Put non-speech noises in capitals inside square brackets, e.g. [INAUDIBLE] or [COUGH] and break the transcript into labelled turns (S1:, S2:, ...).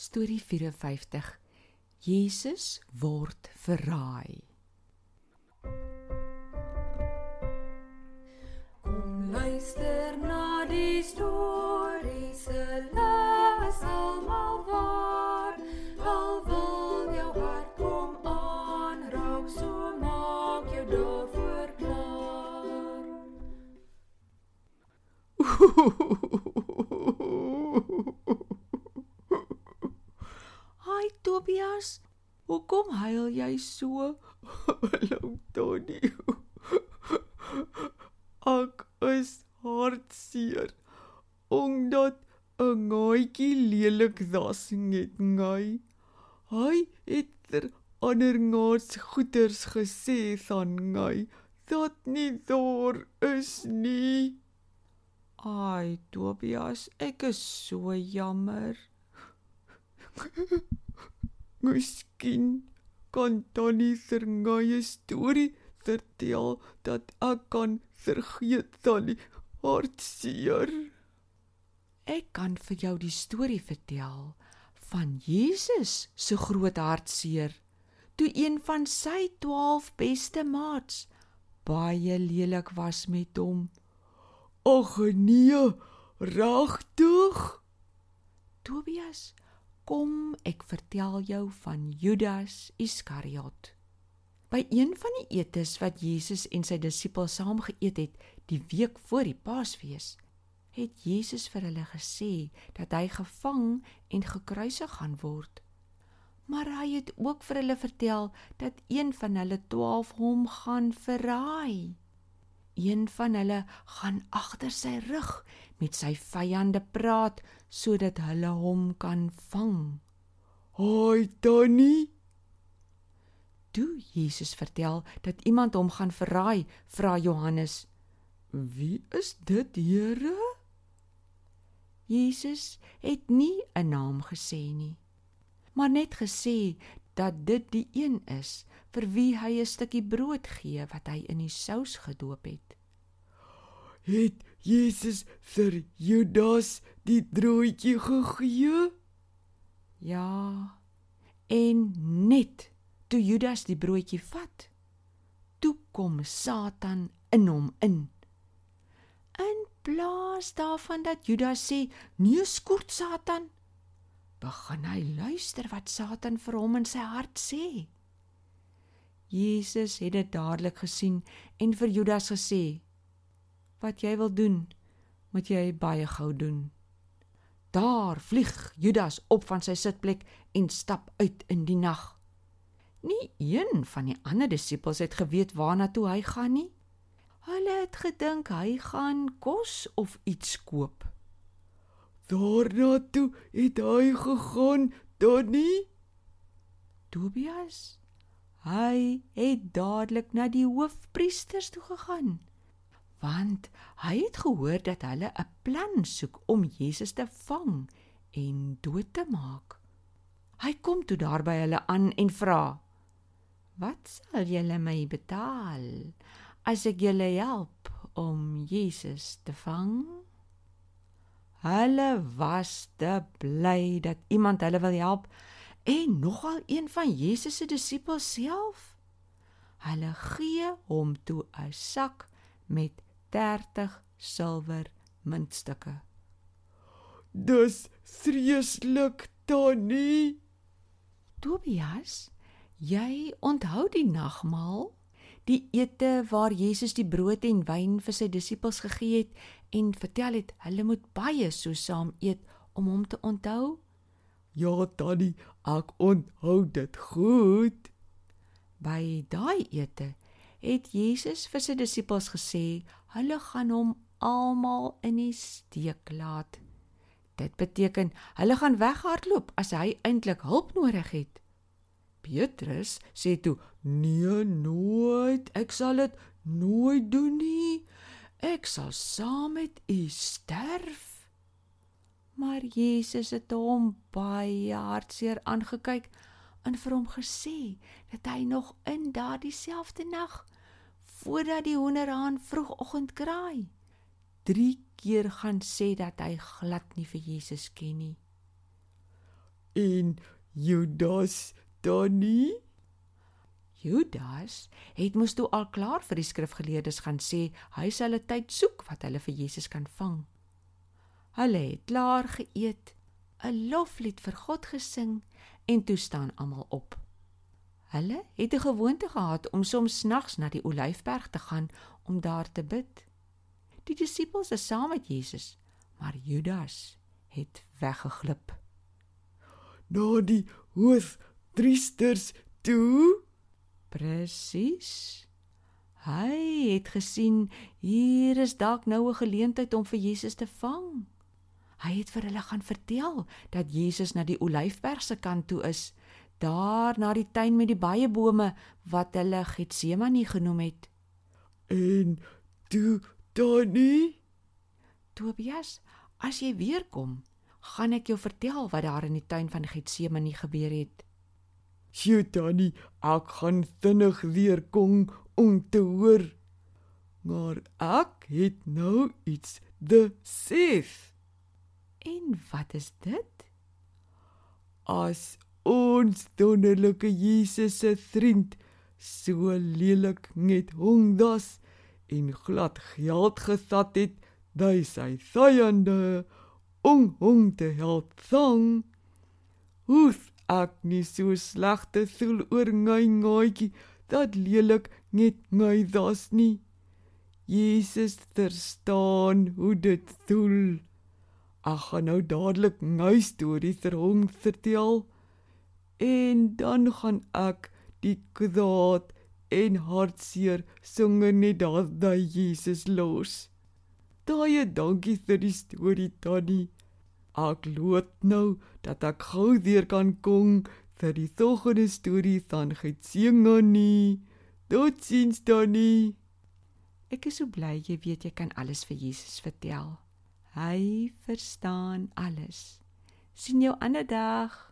S1: Storie 54. Jesus word verraai.
S2: Kom luister na die storie
S1: Tobias, hoekom huil jy so? [LAUGHS]
S3: Hallo Tony. [LAUGHS] Ek is hartseer omdat 'n gaatjie lelik dasing het ngai. Hy het ter ander ngaats goeters gesê van ngai dat nie daar is nie.
S1: Ai Tobias, ek is so jammer. [LAUGHS]
S3: Miskien kan Tannie Sergaye storie vertel dat ek kan vergeet Tannie hartseer.
S1: Ek kan vir jou die storie vertel van Jesus se groot hartseer toe een van sy 12 beste maats baie lelik was met hom.
S3: Ag nee, regtig?
S1: Tobias, kom ek vertel jou van Judas Iskariot. By een van die etes wat Jesus en sy disippels saam geëet het die week voor die Paasfees, het Jesus vir hulle gesê dat hy gevang en gekruisig gaan word. Maar hy het ook vir hulle vertel dat een van hulle 12 hom gaan verraai. Een van hulle gaan agter sy rug met sy vyande praat sodat hulle hom kan vang.
S3: Haai Tannie,
S1: Toe Jesus vertel dat iemand hom gaan verraai, vra Johannes:
S3: wie is dit, Here?
S1: Jesus het nie 'n naam gesê nie, maar net gesê dat dit die een is vir wie hy 'n stukkie brood gee wat hy in die sous gedoop het.
S3: Het Jesus vir Judas die broodjie gegee?
S1: Ja. En net toe Judas die broodjie vat, toe kom Satan in hom in. In plaas daarvan dat Judas sê: "Nee, skort Satan," begin hy luister wat Satan vir hom in sy hart sê. Jesus het dit dadelik gesien en vir Judas gesê: "Wat jy wil doen, moet jy baie gou doen." Daar vlieg Judas op van sy sitplek en stap uit in die nag. Nie een van die ander disippels het geweet waarna toe hy gaan nie. Hulle het gedink hy gaan kos of iets koop.
S3: Daarna toe het hy gegaan, Tannie.
S1: Tobias, hy het dadelik na die hoofpriesters toe gegaan, want hy het gehoor dat hulle 'n plan soek om Jesus te vang en dood te maak. Hy kom toe daar by hulle aan en vra: "Wat sal julle my betaal as ek julle help om Jesus te vang?" Hulle was te bly dat iemand hulle wil help en nogal een van Jesus se disippels self. Hulle gee hom toe 'n sak met 30 silwer muntstukke.
S3: Dis vreeslik, Tannie.
S1: Tobias, jy onthou die nagmaal, die ete waar Jesus die brood en wyn vir sy disippels gegee het en vertel het hulle moet baie so saam eet om hom te onthou?
S3: Ja, Tannie, ek onthou dit goed.
S1: By daai ete het Jesus vir sy disippels gesê hulle gaan hom almal in die steek laat. Dit beteken hulle gaan weghardloop as hy eintlik hulp nodig het. Petrus sê toe:
S3: Nee, nooit. Ek sal dit nooit doen nie.
S1: Ek sal saam met u sterf. Maar Jesus het hom baie hartseer aangekyk en vir hom gesê dat hy nog in daardie selfde nag voordat die hoenderhaan vroegoggend kraai, 3 keer gaan sê dat hy glad nie vir Jesus ken nie.
S3: En Judas dan nie?
S1: Judas het mos toe al klaar vir die skrifgeleerdes gaan sê hy sal 'n tyd soek wat hulle vir Jesus kan vang. Hulle het klaar geëet, 'n loflied vir God gesing en toe staan almal op. Hulle het 'n gewoonte gehad om soms nags na die Olyfberg te gaan om daar te bid. Die disippels is saam met Jesus, maar Judas het weggeglip.
S3: Na die hoofpriesters toe
S1: Presies. Hy het gesien hier is dalk nou 'n geleentheid om vir Jesus te vang. Hy het vir hulle gaan vertel dat Jesus na die Olyfberg se kant toe is, daar na die tuin met die baie bome wat hulle Getsemane genoem het.
S3: En toe Donnie,
S1: Tobias, as jy weer kom, gaan ek jou vertel wat daar in die tuin van Getsemane gebeur het.
S3: Sjoe Donnie, ek gaan vinnig weer kom om te hoor. Maar ek het nou iets te sê.
S1: En wat is dit?
S3: As ons wonderlike Jesus se vriend so lelik net hondas en glad geld gesat het by sy vyande om hom te help vang. Hoef ek nie so slegte voel oor my ngaatjie dat lelik net my das nie. Jesus verstaan hoe dit voel. Ek gaan nou dadelik my storie vir hom vertel en dan gaan ek die kwaad en hartseer songe net daar by Jesus los. Daai dankie vir die storie Tannie. Ek loop nou dat ek gou weer kan kom vir die volgende storie van Getsemane. Totsiens Tannie.
S1: Ek is so bly jy weet jy kan alles vir Jesus vertel. Hy verstaan alles. sien jou ander dag.